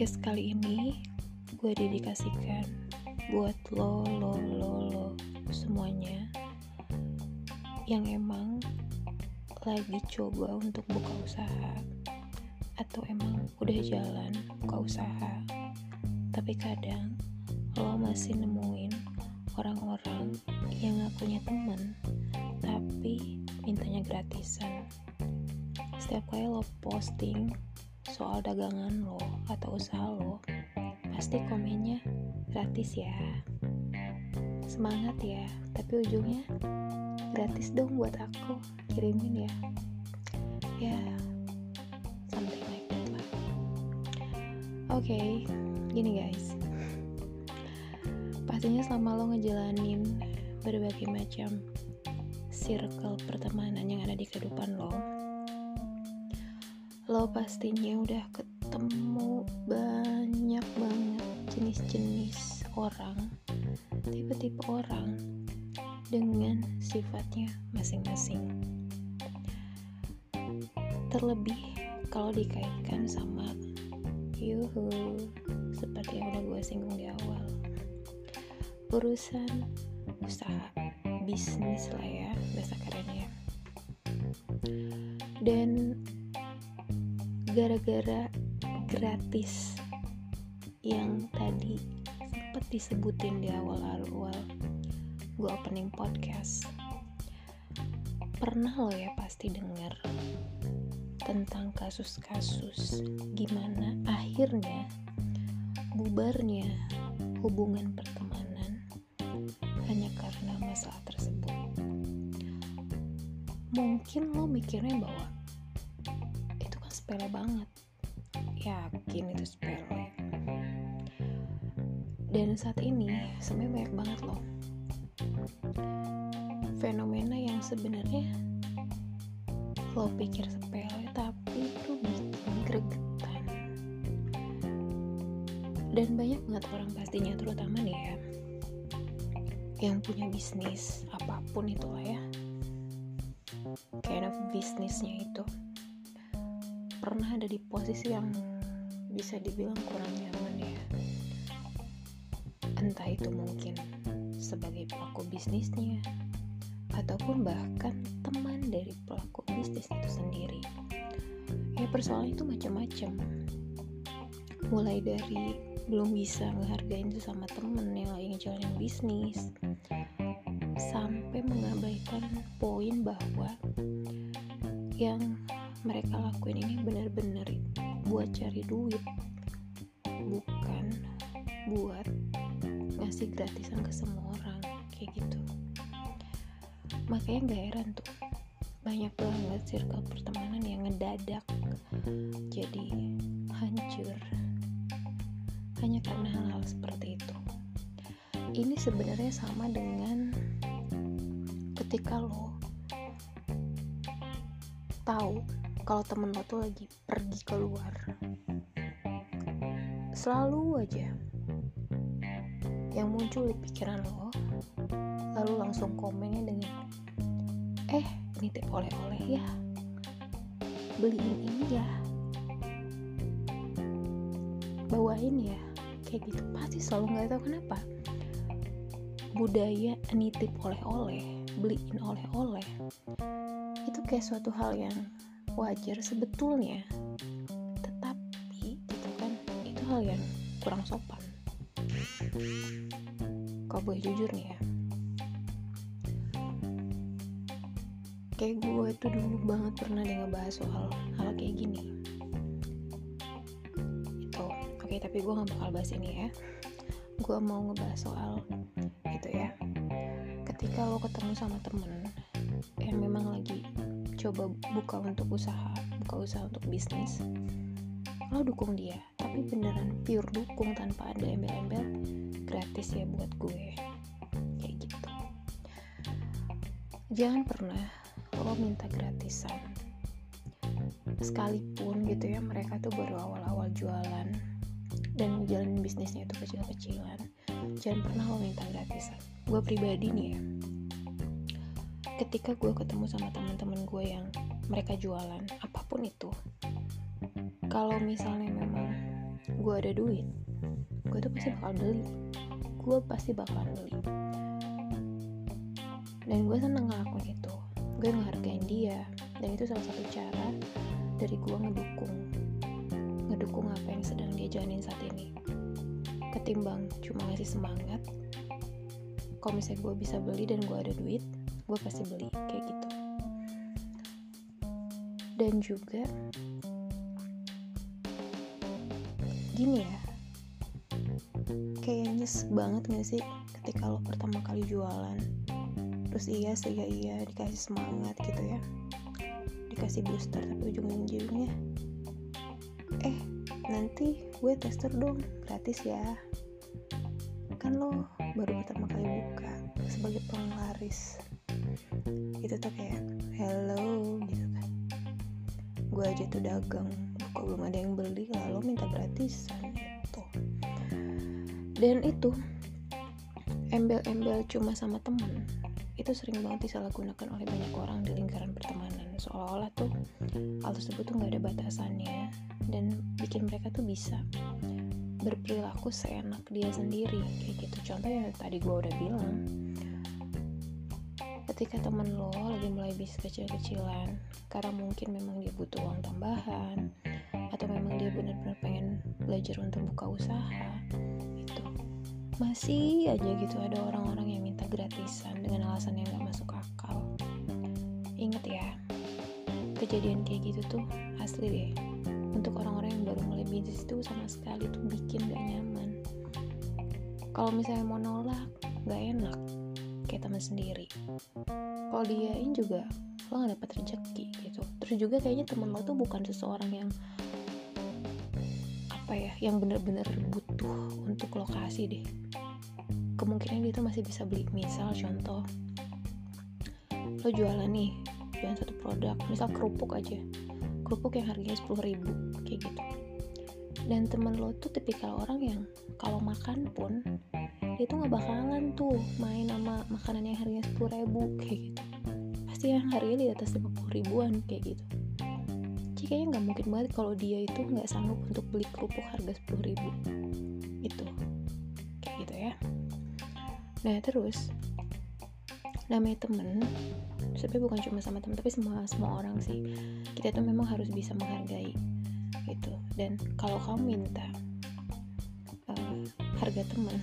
podcast kali ini gue dedikasikan buat lo, lo, lo, lo semuanya yang emang lagi coba untuk buka usaha atau emang udah jalan buka usaha. Tapi kadang lo masih nemuin orang-orang yang gak punya temen tapi mintanya gratisan. Setiap kali lo posting soal dagangan lo atau usaha lo pasti komennya gratis ya. Semangat ya tapi ujungnya gratis dong buat aku kirimin ya. Ya something like that lah. Oke okay, gini guys. Pastinya selama lo ngejalanin berbagai macam circle pertemanan yang ada di kehidupan lo lo pastinya udah ketemu banyak banget jenis-jenis orang tipe-tipe orang dengan sifatnya masing-masing. Terlebih kalau dikaitkan sama yuhu seperti yang udah gue singgung di awal. Urusan usaha bisnis lah ya bahasa kerennya. Dan gara-gara gratis yang tadi sempat disebutin di awal-awal gue opening podcast. Pernah lo ya pasti denger tentang kasus-kasus gimana akhirnya bubarnya hubungan pertemanan hanya karena masalah tersebut. Mungkin lo mikirnya bahwa sepele banget. Yakin itu sepele. Dan saat ini sebenarnya banyak banget loh fenomena yang sebenarnya lo pikir sepele tapi itu bikin gregetan. Dan banyak banget orang pastinya terutama nih ya yang punya bisnis apa pun itulah ya. Kind of bisnisnya itu pernah ada di posisi yang bisa dibilang kurang nyaman ya. Entah itu mungkin sebagai pelaku bisnisnya ataupun bahkan teman dari pelaku bisnis itu sendiri. Ya persoalan itu macam-macam. Mulai dari belum bisa ngehargain sesama temen yang lagi ngejalanin bisnis sampai mengabaikan poin bahwa yang mereka lakuin ini benar-benar buat cari duit bukan buat ngasih gratisan ke semua orang kayak gitu. Makanya gak heran tuh banyak banget circle pertemanan yang ngedadak jadi hancur. Hanya karena hal-hal seperti itu. Ini sebenarnya sama dengan ketika lo tahu kalau temen lo tuh lagi pergi keluar. Selalu aja yang muncul di pikiran lo lalu langsung komennya dengan eh nitip oleh-oleh ya. Beliin ini ya. Bawain ya. Kayak gitu. Pasti selalu nggak tahu kenapa. Budaya nitip oleh-oleh beliin oleh-oleh. Itu kayak suatu hal yang wajar sebetulnya. Tetapi gitu kan itu hal yang kurang sopan. Kau boleh jujur nih ya. Kayak gue tuh dulu banget pernah deh ngebahas soal hal kayak gini. Itu oke tapi gue gak bakal bahas ini ya. Gue mau ngebahas soal itu ya. Ketika lo ketemu sama temen yang memang coba buka untuk usaha buka usaha untuk bisnis. Lo dukung dia tapi beneran pure dukung tanpa ada embel-embel gratis ya buat gue. Kayak gitu. Jangan pernah lo minta gratisan. Sekalipun gitu ya mereka tuh baru awal-awal jualan dan jalan bisnisnya itu kecil-kecilan jangan pernah lo minta gratisan. Gue pribadi nih ya ketika gue ketemu sama teman-teman gue yang mereka jualan apa pun itu kalau misalnya memang gue ada duit gue tuh pasti bakal beli. Gue pasti bakal beli. Dan gue seneng ngelakuin itu. Gue ngehargain dia. Dan itu salah satu cara dari gue ngedukung ngedukung apa yang sedang dia jalanin saat ini. Ketimbang cuma ngasih semangat kalau misalnya gue bisa beli dan gue ada duit gue pasti beli kayak gitu. Dan juga gini ya kayak nyes banget gak sih ketika lo pertama kali jualan? Terus iya sih ya iya dikasih semangat gitu ya. Dikasih booster tapi ujung-ujungnya eh nanti gue tester dong gratis ya. Kan lo baru pertama kali buka sebagai penglaris itu tuh kayak hello gitu kan. Gue aja tuh dagang kok belum ada yang beli lalu minta gratisan gitu. Dan itu embel-embel cuma sama temen. Itu sering banget disalahgunakan oleh banyak orang di lingkaran pertemanan. Seolah-olah tuh hal tersebut tuh nggak ada batasannya. Dan bikin mereka tuh bisa berperilaku seenak dia sendiri kayak gitu. Contoh yang tadi gue udah bilang ketika temen lo lagi mulai bisnis kecil-kecilan karena mungkin memang dia butuh uang tambahan atau memang dia benar-benar pengen belajar untuk buka usaha itu masih aja gitu ada orang-orang yang minta gratisan dengan alasan yang gak masuk akal. Inget ya kejadian kayak gitu tuh asli deh. Untuk orang-orang yang baru mulai bisnis itu sama sekali tuh bikin gak nyaman. Kalau misalnya mau nolak gak enak kayak teman sendiri. Kalau diain juga lo gak dapat rezeki gitu. Terus juga kayaknya temen lo tuh bukan seseorang yang apa ya yang bener-bener butuh untuk lokasi deh. Kemungkinan dia tuh masih bisa beli misal contoh lo jualan nih jualan satu produk misal kerupuk aja. Kerupuk yang harganya 10 ribu kayak gitu dan temen lo tuh tipikal orang yang kalau makan pun dia tuh nggak bakalan tuh main sama makanan yang harganya 10 ribu kayak gitu. Pasti yang harganya di atas 50 ribuan kayak gitu. Jadi kayaknya nggak mungkin banget kalau dia itu nggak sanggup untuk beli kerupuk harga 10 ribu. Itu kayak gitu ya. Nah terus namanya temen sebenarnya bukan cuma sama temen tapi semua semua orang sih. Kita tuh memang harus bisa menghargai gitu. Dan kalau kamu minta uh, harga temen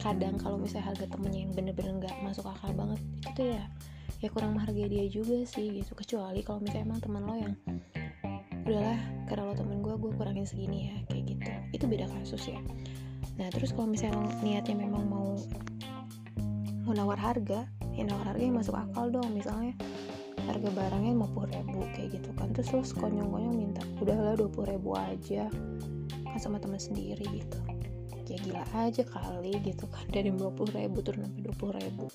kadang kalau misalnya harga temennya yang bener-bener nggak -bener masuk akal banget itu ya ya kurang menghargai dia juga sih gitu. Kecuali kalau misalnya emang teman lo yang udahlah karena lo temen gue gue kurangin segini ya kayak gitu. Itu beda kasus ya. Nah terus kalau misalnya niatnya memang mau mau harga ya nawar harga yang masuk akal dong. Misalnya harga barangnya 50 ribu kayak gitu kan. Terus terus konyong-konyong minta udahlah 20 ribu aja kan sama teman sendiri gitu. Ya gila aja kali gitu kan. Dari 20 ribu turun sampai 20 ribu.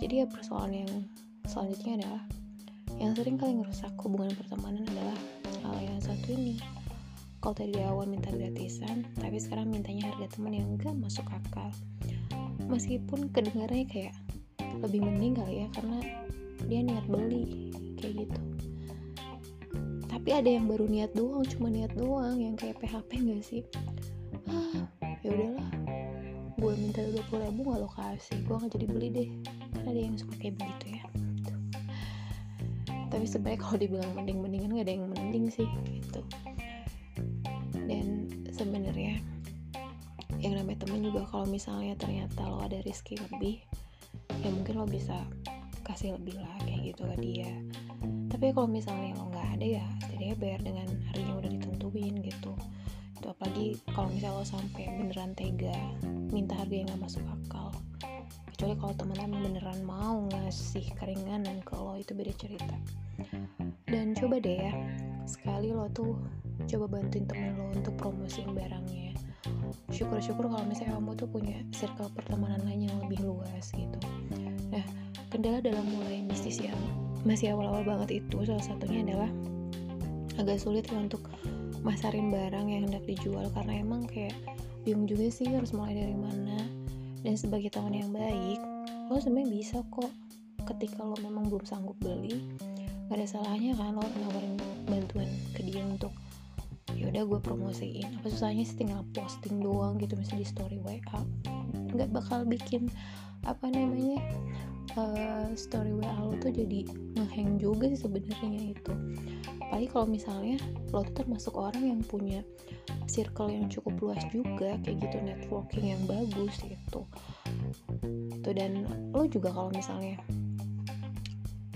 Jadi ya persoalan yang selanjutnya adalah yang sering kali ngerusak hubungan pertemanan adalah hal yang satu ini. Kalau tadi di awal minta gratisan tapi sekarang mintanya harga teman yang gak masuk akal. Meskipun kedengarannya kayak lebih mending kali ya karena dia niat beli kayak gitu. Tapi ada yang baru niat doang cuma niat doang yang kayak PHP gak sih? Ah ya udahlah. Gue minta dua puluh ribu gak lo kasih gue gak jadi beli deh. Karena ada yang suka kayak begitu ya. Tapi sebenarnya kalau dibilang mending mendingan gak ada yang mending sih gitu. Dan sebenarnya yang namanya temen juga kalau misalnya ternyata lo ada rezeki lebih ya mungkin lo bisa kasih lebih lah kayak gitu ke dia. Tapi kalau misalnya lo nggak ada ya setidaknya bayar dengan harga yang udah ditentuin gitu. Itu apalagi kalau misalnya lo sampai beneran tega minta harga yang nggak masuk akal. Kecuali kalau temen lo beneran mau ngasih keringanan ke lo itu beda cerita. Dan coba deh ya sekali lo tuh coba bantuin temen lo untuk promosiin barangnya. Syukur-syukur kalau misalnya kamu tuh punya circle pertemanan lain yang lebih luas gitu. Nah kendala dalam mulai bisnis yang masih awal-awal banget itu salah satunya adalah agak sulit ya untuk masarin barang yang hendak dijual karena emang kayak bingung juga sih harus mulai dari mana. Dan sebagai teman yang baik lo sebenarnya bisa kok ketika lo memang belum sanggup beli gak ada salahnya kan lo nawarin bantuan ke dia untuk ya udah gue promosiin. Apa susahnya sih tinggal posting doang gitu misalnya di story WA nggak bakal bikin apa namanya uh, story WA lo tuh jadi ngehang juga sih sebenarnya itu apalagi kalau misalnya lo tuh termasuk orang yang punya circle yang cukup luas juga kayak gitu networking yang bagus gitu. Tuh dan lo juga kalau misalnya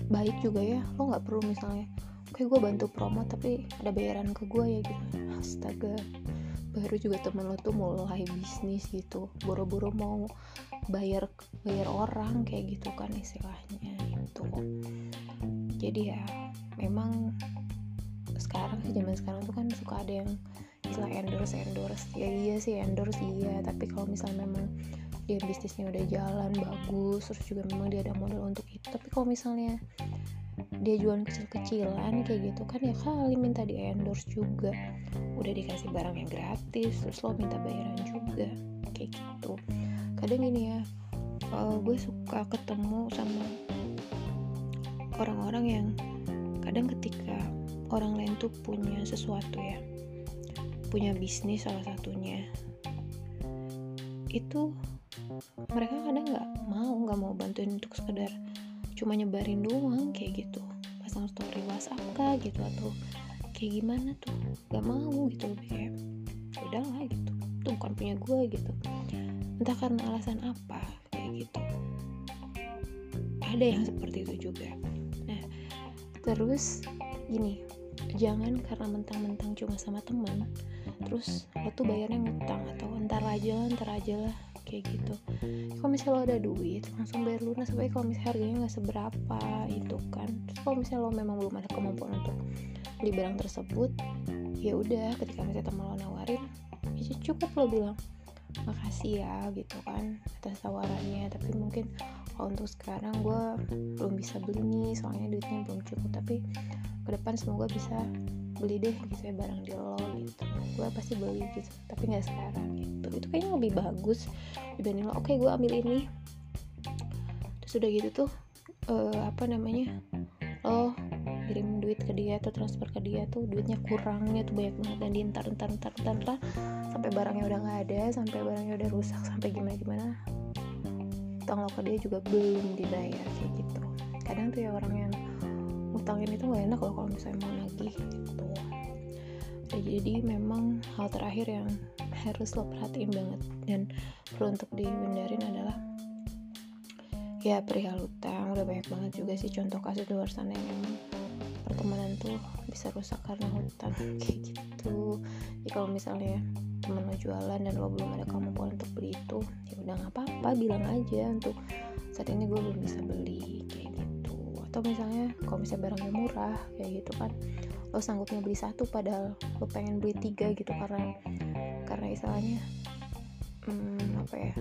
baik juga ya lo nggak perlu misalnya oke gue bantu promo tapi ada bayaran ke gue ya gitu. Astaga baru juga temen lo tuh mulai bisnis gitu. Buru-buru mau bayar bayar orang kayak gitu kan istilahnya itu jadi ya memang sekarang sih zaman sekarang tuh kan suka ada yang istilah endorse endorse. Ya iya sih endorse iya. Tapi kalau misalnya memang dia bisnisnya udah jalan bagus terus juga memang dia ada modal untuk itu. Tapi kalau misalnya dia jualan kecil-kecilan kayak gitu kan ya kali minta di endorse juga. Udah dikasih barang yang gratis terus lo minta bayaran juga kayak gitu. Kadang gini ya uh, gue suka ketemu sama orang-orang yang kadang ketika orang lain tuh punya sesuatu ya punya bisnis salah satunya itu mereka kadang nggak mau nggak mau bantuin untuk sekedar cuma nyebarin doang kayak gitu. Pasang story WhatsApp kah gitu atau kayak gimana tuh. Gak mau gitu lebih kayak ya udahlah gitu. Itu bukan punya gue gitu. Entah karena alasan apa kayak gitu. Ada yang seperti itu juga. Nah terus gini jangan karena mentang-mentang cuma sama teman terus lo tuh bayarnya ngutang atau entar aja lah entar aja lah kayak gitu. Kalau misalnya lo ada duit langsung bayar lunas. Tapi kalau misalnya harganya nggak seberapa itu kan. Kalau misalnya lo memang belum ada kemampuan untuk beli barang tersebut ya udah ketika misalnya teman lo nawarin ya cukup lo bilang makasih ya gitu kan atas tawarannya. Tapi mungkin kalau untuk sekarang gue belum bisa beli nih soalnya duitnya belum cukup. Tapi ke depan semoga bisa beli deh gitu ya barang di lo gitu. Gue pasti beli gitu tapi nggak sekarang gitu. Itu kayaknya lebih bagus dibanding lo. Oke okay, gue ambil ini. Terus udah gitu tuh uh, apa namanya lo kirim duit ke dia atau transfer ke dia tuh duitnya kurangnya tuh banyak banget. Dan diantar entar entar entar entar sampai barangnya udah nggak ada sampai barangnya udah rusak sampai gimana gimana utang lo ke dia juga belum dibayar kayak gitu. Kadang tuh ya orang yang utangin itu nggak enak loh kalau misalnya mau nagih gitu. Ya, jadi memang hal terakhir yang harus lo perhatiin banget dan perlu untuk dihindarin adalah ya perihal utang. Udah banyak banget juga sih contoh kasus di luar sana yang pertemanan tuh bisa rusak karena hutang. Gitu. Jadi kalau misalnya temen lo jualan dan lo belum ada kemampuan untuk beli itu ya udah nggak apa-apa bilang aja untuk saat ini gue belum bisa beli atau misalnya kalau misalnya barangnya murah kayak gitu kan lo sanggupnya beli satu padahal lo pengen beli tiga gitu karena karena istilahnya hmm, apa ya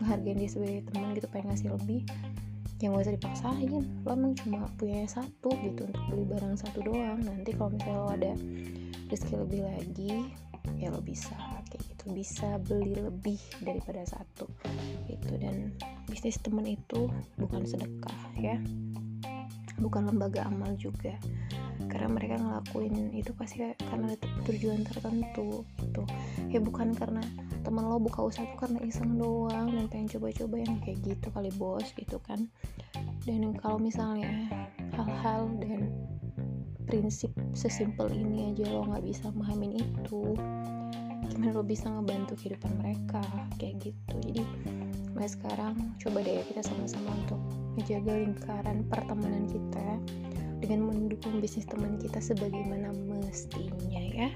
ngehargain dia sebagai teman gitu pengen ngasih lebih yang gak usah dipaksain. Lo emang cuma punya satu gitu untuk beli barang satu doang. Nanti kalau misalnya lo ada rezeki lebih lagi ya lo bisa kayak gitu. Bisa beli lebih daripada satu gitu. Dan bisnis temen itu bukan sedekah ya bukan lembaga amal juga. Karena mereka ngelakuin itu pasti karena ada tujuan tertentu gitu. Ya bukan karena teman lo buka usaha tuh karena iseng doang dan pengen coba-coba yang kayak gitu kali bos gitu kan. Dan kalau misalnya hal-hal dan prinsip sesimpel ini aja lo nggak bisa memahamin itu gimana lo bisa ngebantu kehidupan mereka? Kayak gitu. Jadi mulai sekarang coba deh kita sama-sama untuk menjaga lingkaran pertemanan kita dengan mendukung bisnis teman kita sebagaimana mestinya ya